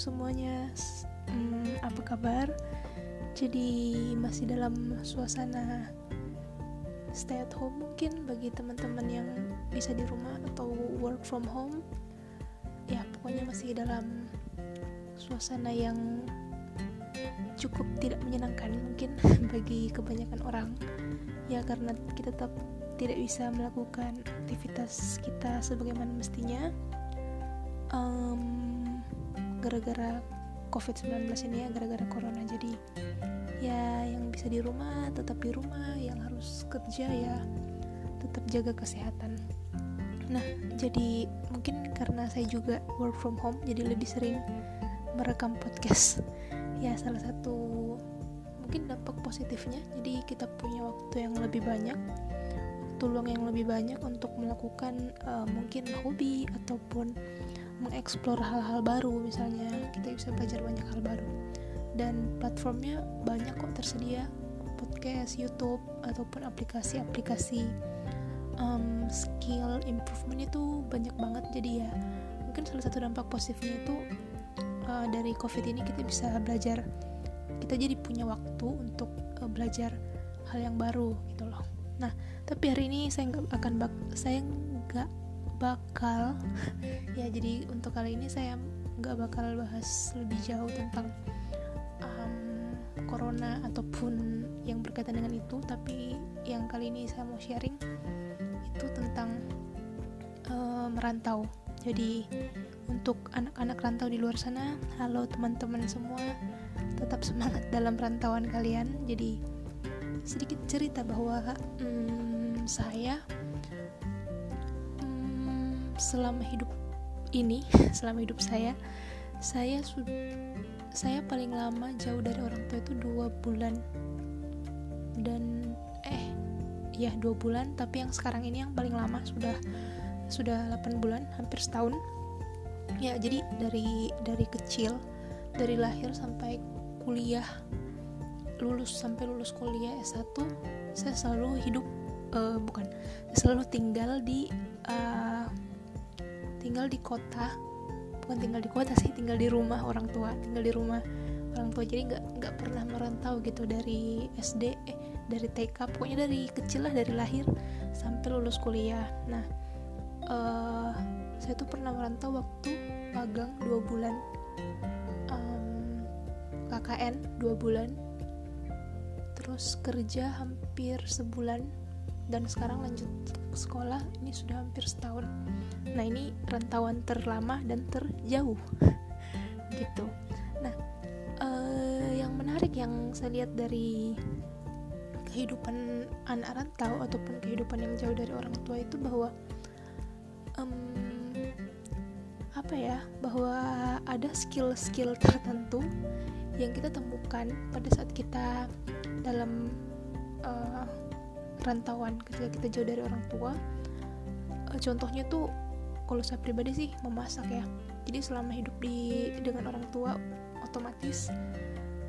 semuanya, hmm, apa kabar? Jadi masih dalam suasana stay at home mungkin bagi teman-teman yang bisa di rumah atau work from home. Ya pokoknya masih dalam suasana yang cukup tidak menyenangkan mungkin bagi kebanyakan orang. Ya karena kita tetap tidak bisa melakukan aktivitas kita sebagaimana mestinya. Um, gara-gara COVID-19 ini ya gara-gara corona. Jadi ya yang bisa di rumah tetap di rumah yang harus kerja ya tetap jaga kesehatan. Nah jadi mungkin karena saya juga work from home jadi lebih sering merekam podcast. Ya salah satu mungkin dampak positifnya jadi kita punya waktu yang lebih banyak waktu luang yang lebih banyak untuk melakukan uh, mungkin hobi ataupun mengeksplor hal-hal baru misalnya kita bisa belajar banyak hal baru. Dan platformnya banyak kok tersedia podcast YouTube ataupun aplikasi-aplikasi. Um, skill improvement itu banyak banget jadi ya mungkin salah satu dampak positifnya itu uh, dari covid ini kita bisa belajar kita jadi punya waktu untuk uh, belajar hal yang baru gitu loh. Nah tapi hari ini saya nggak akan saya nggak bakal ya jadi untuk kali ini saya nggak bakal bahas lebih jauh tentang um, corona ataupun yang berkaitan dengan itu tapi yang kali ini saya mau sharing itu tentang uh, merantau jadi untuk anak-anak rantau di luar sana halo teman-teman semua tetap semangat dalam rantauan kalian. Jadi sedikit cerita bahwa hmm, saya selama hidup ini selama hidup saya saya saya paling lama jauh dari orang tua itu dua bulan. Dan eh ya dua bulan tapi yang sekarang ini yang paling lama sudah sudah 8 bulan hampir setahun. Ya jadi dari dari kecil dari lahir sampai kuliah lulus sampai lulus kuliah S1 saya selalu hidup uh, bukan selalu tinggal di uh, tinggal di kota. Bukan tinggal di kota sih tinggal di rumah orang tua tinggal di rumah orang tua. Jadi nggak nggak pernah merantau gitu dari SD eh, dari TK pokoknya dari kecil lah dari lahir sampai lulus kuliah. Nah uh, saya tuh pernah merantau waktu magang dua bulan. Um, KKN dua bulan. Terus kerja hampir sebulan. Dan sekarang lanjut sekolah ini sudah hampir setahun. Nah ini rantauan terlama dan terjauh. Gitu. Nah uh, yang menarik yang saya lihat dari kehidupan anak rantau ataupun kehidupan yang jauh dari orang tua itu bahwa um, apa ya bahwa ada skill-skill tertentu yang kita temukan pada saat kita dalam uh, rantauan ketika kita jauh dari orang tua uh, contohnya tuh kalau saya pribadi sih memasak ya. Jadi selama hidup di dengan orang tua otomatis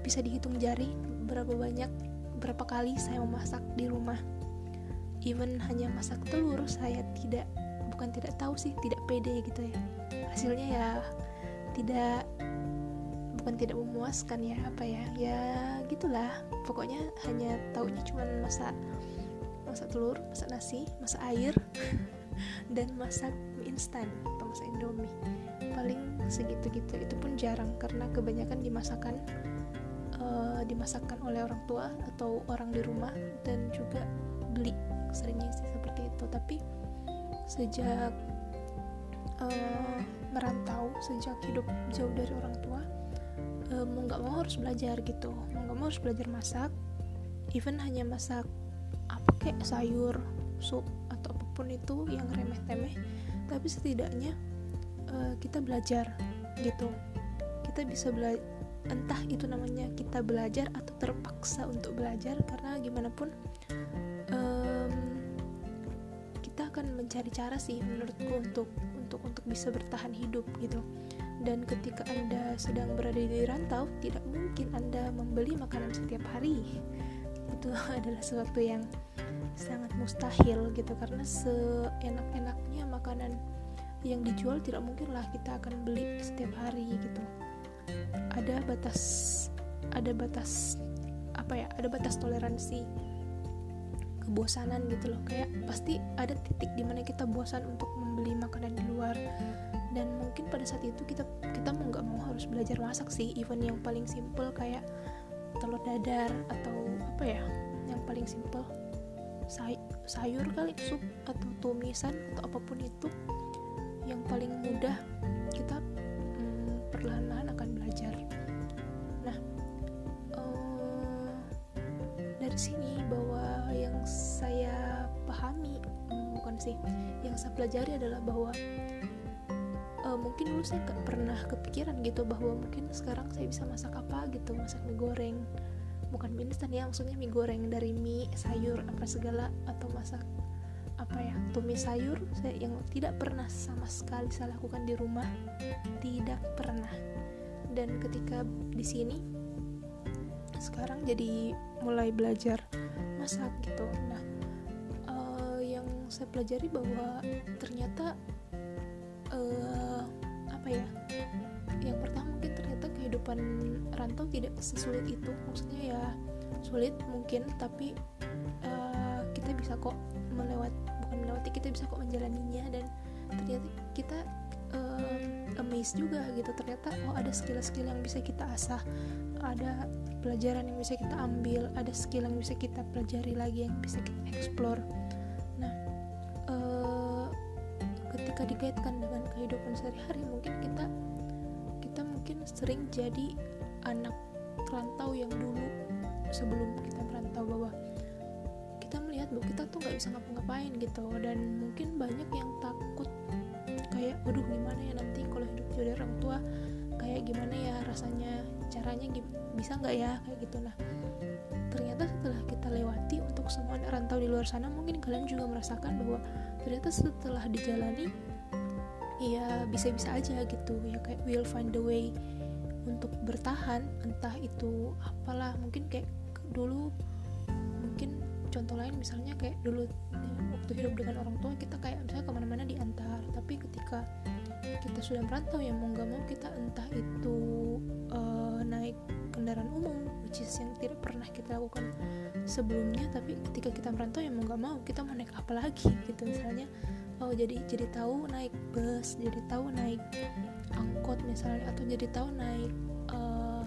bisa dihitung jari berapa banyak berapa kali saya memasak di rumah. Even hanya masak telur saya tidak bukan tidak tahu sih tidak pede gitu ya. Hasilnya ya tidak bukan tidak memuaskan ya apa ya ya gitulah. Pokoknya hanya taunya cuma masak masak telur masak nasi masak air dan masak mie instan atau masak indomie. Paling segitu-gitu. Itu pun jarang karena kebanyakan dimasakkan uh, dimasakkan oleh orang tua atau orang di rumah dan juga beli. Seringnya sih seperti itu. Tapi sejak uh, merantau sejak hidup jauh dari orang tua uh, mau nggak mau harus belajar gitu. Mau nggak mau harus belajar masak. Even hanya masak kayak sayur sup atau apa pun itu yang remeh temeh tapi setidaknya uh, kita belajar gitu. Kita bisa belajar entah itu namanya kita belajar atau terpaksa untuk belajar karena gimana pun um, kita akan mencari cara sih menurutku untuk untuk untuk bisa bertahan hidup gitu. Dan ketika anda sedang berada di rantau tidak mungkin anda membeli makanan setiap hari. Itu adalah sesuatu yang sangat mustahil gitu karena seenak-enaknya makanan yang dijual tidak mungkin lah kita akan beli setiap hari gitu. Ada batas ada batas apa ya ada batas toleransi kebosanan gitu loh. Kayak pasti ada titik di mana kita bosan untuk membeli makanan di luar. Dan mungkin pada saat itu kita kita mau nggak mau harus belajar masak sih. Even yang paling simple kayak telur dadar atau apa ya yang paling simple say sayur kali sup atau tumisan atau apa pun itu yang paling mudah kita hmm, perlahan-lahan akan belajar. Nah uh, dari sini bahwa yang saya pahami hmm, bukan sih yang saya pelajari adalah bahwa uh, mungkin dulu saya gak pernah kepikiran gitu bahwa mungkin sekarang saya bisa masak apa gitu masak mie goreng bukan mie instan ya maksudnya mie goreng dari mie sayur apa segala atau masak apa ya tumis sayur saya yang tidak pernah sama sekali saya lakukan di rumah. Tidak pernah. Dan ketika di sini sekarang jadi mulai belajar masak gitu. Nah uh, yang saya pelajari bahwa ternyata uh, apa ya yang pertama kehidupan rantau tidak sesulit itu. Maksudnya ya sulit mungkin tapi uh, kita bisa kok melewati bukan melewati kita bisa kok menjalaninya dan ternyata kita uh, amazed juga gitu. Ternyata oh ada skill-skill yang bisa kita asah ada pelajaran yang bisa kita ambil ada skill yang bisa kita pelajari lagi yang bisa kita explore. Nah uh, ketika dikaitkan dengan kehidupan sehari-hari mungkin kita mungkin sering jadi anak rantau yang dulu sebelum kita merantau bahwa kita melihat bahwa kita tuh nggak bisa ngapa-ngapain gitu. Dan mungkin banyak yang takut kayak waduh gimana ya nanti kalau hidup jauh orang tua kayak gimana ya rasanya caranya bisa nggak ya kayak gitu. Nah ternyata setelah kita lewati untuk semua rantau di luar sana mungkin kalian juga merasakan bahwa ternyata setelah dijalani ya bisa-bisa aja gitu ya kayak we'll find the way untuk bertahan entah itu apalah mungkin kayak dulu mungkin contoh lain misalnya kayak dulu waktu hidup dengan orang tua kita kayak misalnya ke mana-mana diantar tapi ketika kita sudah merantau ya mau nggak mau kita entah itu uh, naik kendaraan umum which is yang tidak pernah kita lakukan sebelumnya tapi ketika kita merantau ya mau nggak mau kita mau naik apa lagi gitu misalnya oh jadi jadi tahu naik bus jadi tahu naik angkot misalnya atau jadi tahu naik uh,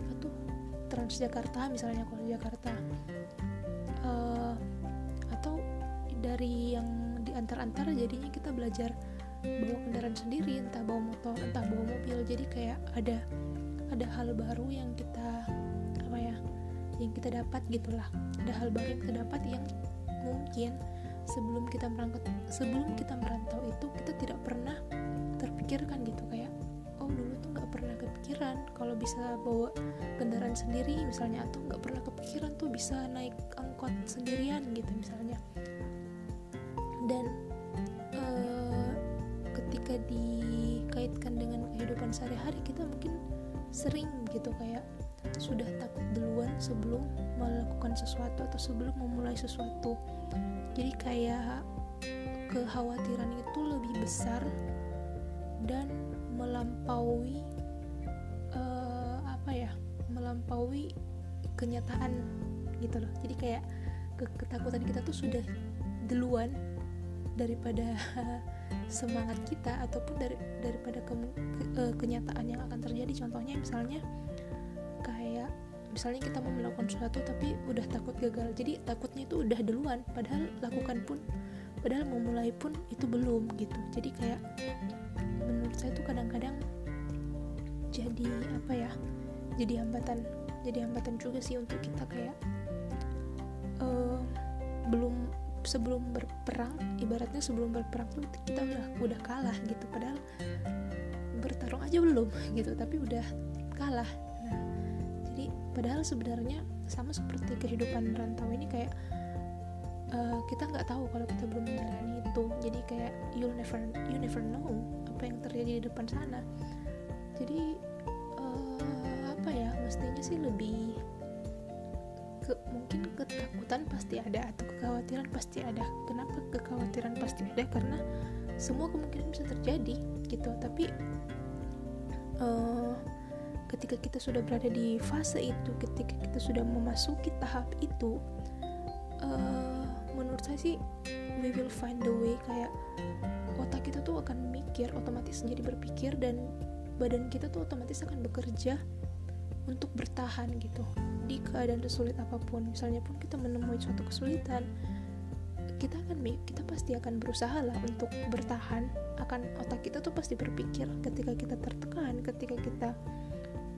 apa tuh Transjakarta misalnya kalau Jakarta. Uh, atau dari yang diantar-antar jadinya kita belajar bawa kendaraan sendiri entah bawa motor entah bawa mobil. Jadi kayak ada ada hal baru yang kita apa ya yang kita dapat gitulah. Ada hal baru yang kita dapat yang mungkin sebelum kita berangkat sebelum kita merantau itu kita tidak pernah terpikirkan gitu kayak oh dulu tuh nggak pernah kepikiran kalau bisa bawa kendaraan sendiri misalnya atau nggak pernah kepikiran tuh bisa naik angkot sendirian gitu misalnya. Dan uh, ketika dikaitkan dengan kehidupan sehari-hari kita mungkin sering gitu kayak sudah takut duluan sebelum melakukan sesuatu atau sebelum memulai sesuatu. Jadi kayak kekhawatiran itu lebih besar dan melampaui uh, apa ya melampaui kenyataan gitu loh. Jadi kayak ke ketakutan kita tuh sudah duluan daripada semangat kita ataupun dari daripada ke, ke, uh, kenyataan yang akan terjadi. Contohnya misalnya misalnya kita mau melakukan sesuatu tapi udah takut gagal jadi takutnya itu udah duluan padahal lakukan pun padahal mau mulai pun itu belum gitu. Jadi kayak menurut saya tuh kadang-kadang jadi apa ya jadi hambatan jadi hambatan juga sih untuk kita kayak uh, belum sebelum berperang ibaratnya sebelum berperang tuh kita udah udah kalah gitu padahal bertarung aja belum gitu tapi udah kalah padahal sebenarnya sama seperti kehidupan rantau ini kayak uh, kita nggak tahu kalau kita belum menjalani itu. Jadi kayak you never you never know apa yang terjadi di depan sana. Jadi uh, apa ya mestinya sih lebih ke, mungkin ketakutan pasti ada atau kekhawatiran pasti ada. Kenapa kekhawatiran pasti ada? Karena semua kemungkinan bisa terjadi gitu. Tapi uh, ketika kita sudah berada di fase itu ketika kita sudah memasuki tahap itu uh, menurut saya sih we will find the way kayak otak kita tuh akan mikir otomatis jadi berpikir dan badan kita tuh otomatis akan bekerja untuk bertahan gitu. Di keadaan sesulit apa pun misalnya pun kita menemui suatu kesulitan kita akan kita pasti akan berusaha lah untuk bertahan. Akan otak kita tuh pasti berpikir ketika kita tertekan ketika kita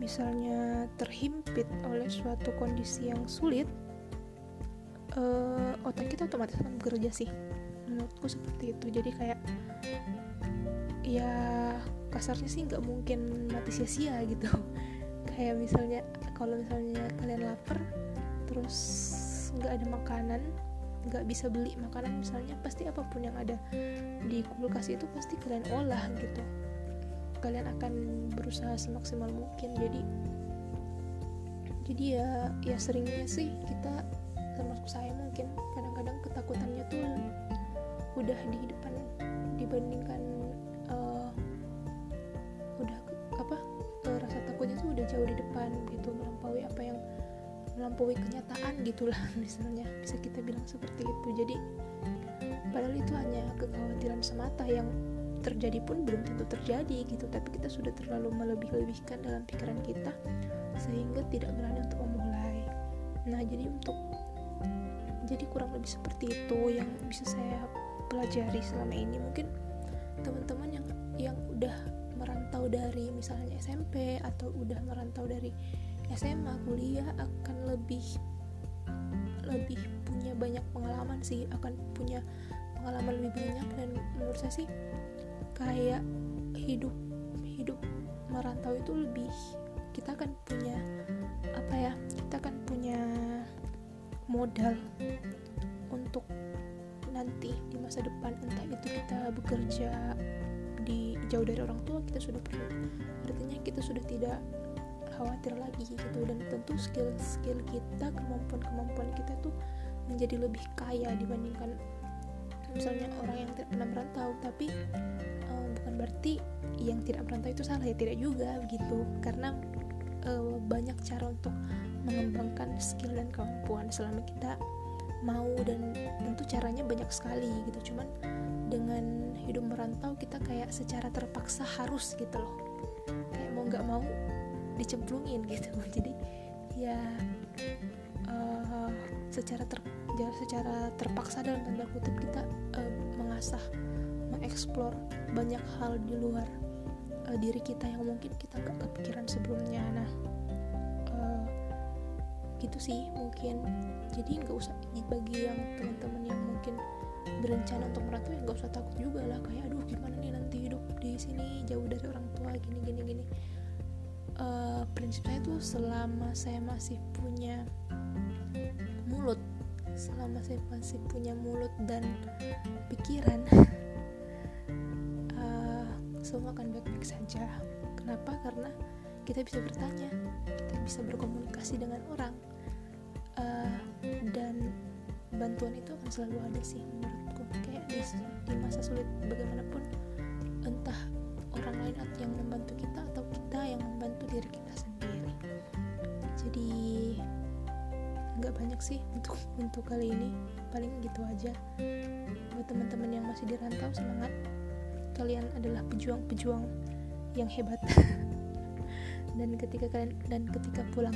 misalnya terhimpit oleh suatu kondisi yang sulit uh, otak kita otomatis akan bekerja sih. Menurutku seperti itu. Jadi kayak ya kasarnya sih nggak mungkin mati sia-sia gitu. Kayak misalnya kalau misalnya kalian lapar terus nggak ada makanan nggak bisa beli makanan misalnya pasti apa pun yang ada di kulkas itu pasti kalian olah gitu kalian akan berusaha semaksimal mungkin. Jadi jadi ya ya seringnya sih kita termasuk saya mungkin kadang-kadang ketakutannya tuh udah di depan dibandingkan uh, udah apa rasa takutnya tuh udah jauh di depan gitu melampaui apa yang melampaui kenyataan gitulah misalnya bisa kita bilang seperti itu. Jadi padahal itu hanya kekhawatiran semata yang terjadi pun belum tentu terjadi gitu. Tapi kita sudah terlalu melebih-lebihkan dalam pikiran kita sehingga tidak berani untuk memulai. Nah jadi untuk jadi kurang lebih seperti itu yang bisa saya pelajari selama ini. Mungkin teman-teman yang yang udah merantau dari misalnya SMP atau udah merantau dari SMA kuliah akan lebih lebih punya banyak pengalaman sih akan punya pengalaman lebih banyak. Dan menurut saya sih kayak hidup hidup merantau itu lebih kita akan punya apa ya kita akan punya modal untuk nanti di masa depan entah itu kita bekerja di jauh dari orang tua kita sudah perlu. Artinya kita sudah tidak khawatir lagi gitu. Dan tentu skill-skill kita kemampuan-kemampuan kita tuh menjadi lebih kaya dibandingkan misalnya orang yang tidak pernah merantau. Tapi berarti yang tidak merantau itu salah ya? Tidak juga begitu. Karena uh, banyak cara untuk mengembangkan skill dan kemampuan selama kita mau dan tentu caranya banyak sekali gitu. Cuman dengan hidup merantau kita kayak secara terpaksa harus gitu loh. Kayak mau nggak mau dicemplungin gitu. Jadi ya uh, secara ter secara terpaksa dalam tanda kutip kita uh, mengasah mengeksplor banyak hal di luar uh, diri kita yang mungkin kita nggak kepikiran sebelumnya. Nah gitu sih mungkin. Jadi nggak usah bagi yang teman-teman yang mungkin berencana untuk merantau ya nggak usah takut juga lah. Kayak aduh gimana nih nanti hidup di sini? Jauh dari orang tua gini gini gini. Uh, prinsip saya selama saya masih punya mulut selama saya masih punya mulut dan pikiran uh, semua akan baik-baik saja. Kenapa? Karena kita bisa bertanya kita bisa berkomunikasi dengan orang. Uh, dan bantuan itu akan selalu ada sih menurutku. Kayak di, di masa sulit bagaimanapun entah orang lain yang membantu kita atau kita yang membantu diri kita sendiri. Jadi nggak banyak sih untuk untuk kali ini. Paling gitu aja. Buat teman-teman yang masih dirantau semangat kalian adalah pejuang-pejuang yang hebat. Dan ketika kalian dan ketika pulang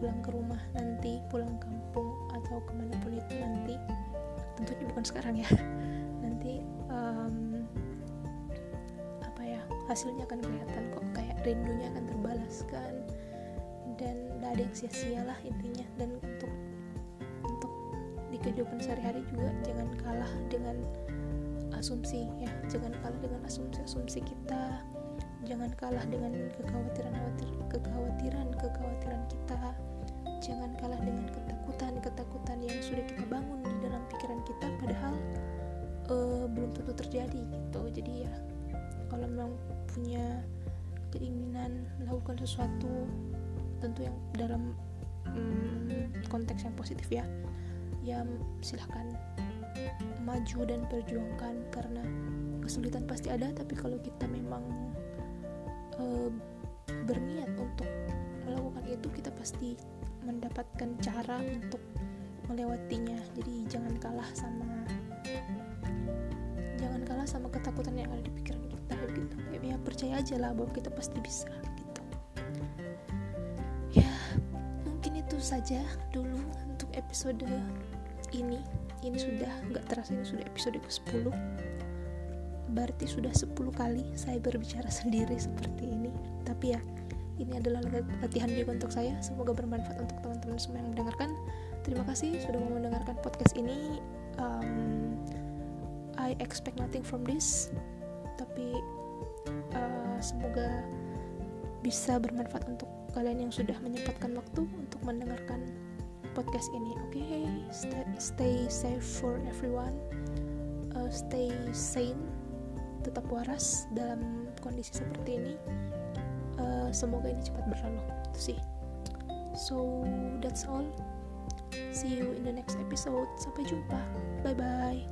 pulang ke rumah nanti pulang kampung atau ke mana pun itu nanti tentunya bukan sekarang ya nanti um, apa ya hasilnya akan kelihatan kok kayak rindunya akan terbalaskan dan tidak ada yang sia-sia lah intinya. Dan untuk untuk di kehidupan sehari-hari juga jangan kalah dengan asumsi ya jangan kalah dengan asumsi-asumsi kita. Jangan kalah dengan kekhawatiran kekhawatiran kekhawatiran kita. Jangan kalah dengan ketakutan ketakutan yang sudah kita bangun di dalam pikiran kita padahal uh, belum tentu terjadi gitu. Jadi ya kalau memang punya keinginan melakukan sesuatu tentu yang dalam um, konteks yang positif ya ya silahkan maju dan perjuangkan karena kesulitan pasti ada tapi kalau kita memang uh, berniat untuk melakukan itu kita pasti mendapatkan cara untuk melewatinya. Jadi jangan kalah sama jangan kalah sama ketakutan yang ada di pikiran kita gitu. Ya percaya aja lah bahwa kita pasti bisa gitu. Ya mungkin itu saja dulu untuk episode ini ini sudah nggak terasa ini sudah episode ke 10 berarti sudah 10 kali saya berbicara sendiri seperti ini. Tapi ya ini adalah latihan juga untuk saya. Semoga bermanfaat untuk teman-teman semua yang mendengarkan. Terima kasih sudah mau mendengarkan podcast ini. Um, I expect nothing from this. Tapi uh, semoga bisa bermanfaat untuk kalian yang sudah menyempatkan waktu untuk mendengarkan podcast ini oke? Okay? stay, stay safe for everyone. Uh, stay sane tetap waras dalam kondisi seperti ini. Uh, semoga ini cepat berlalu itu sih. So that's all. See you in the next episode. Sampai jumpa. Bye bye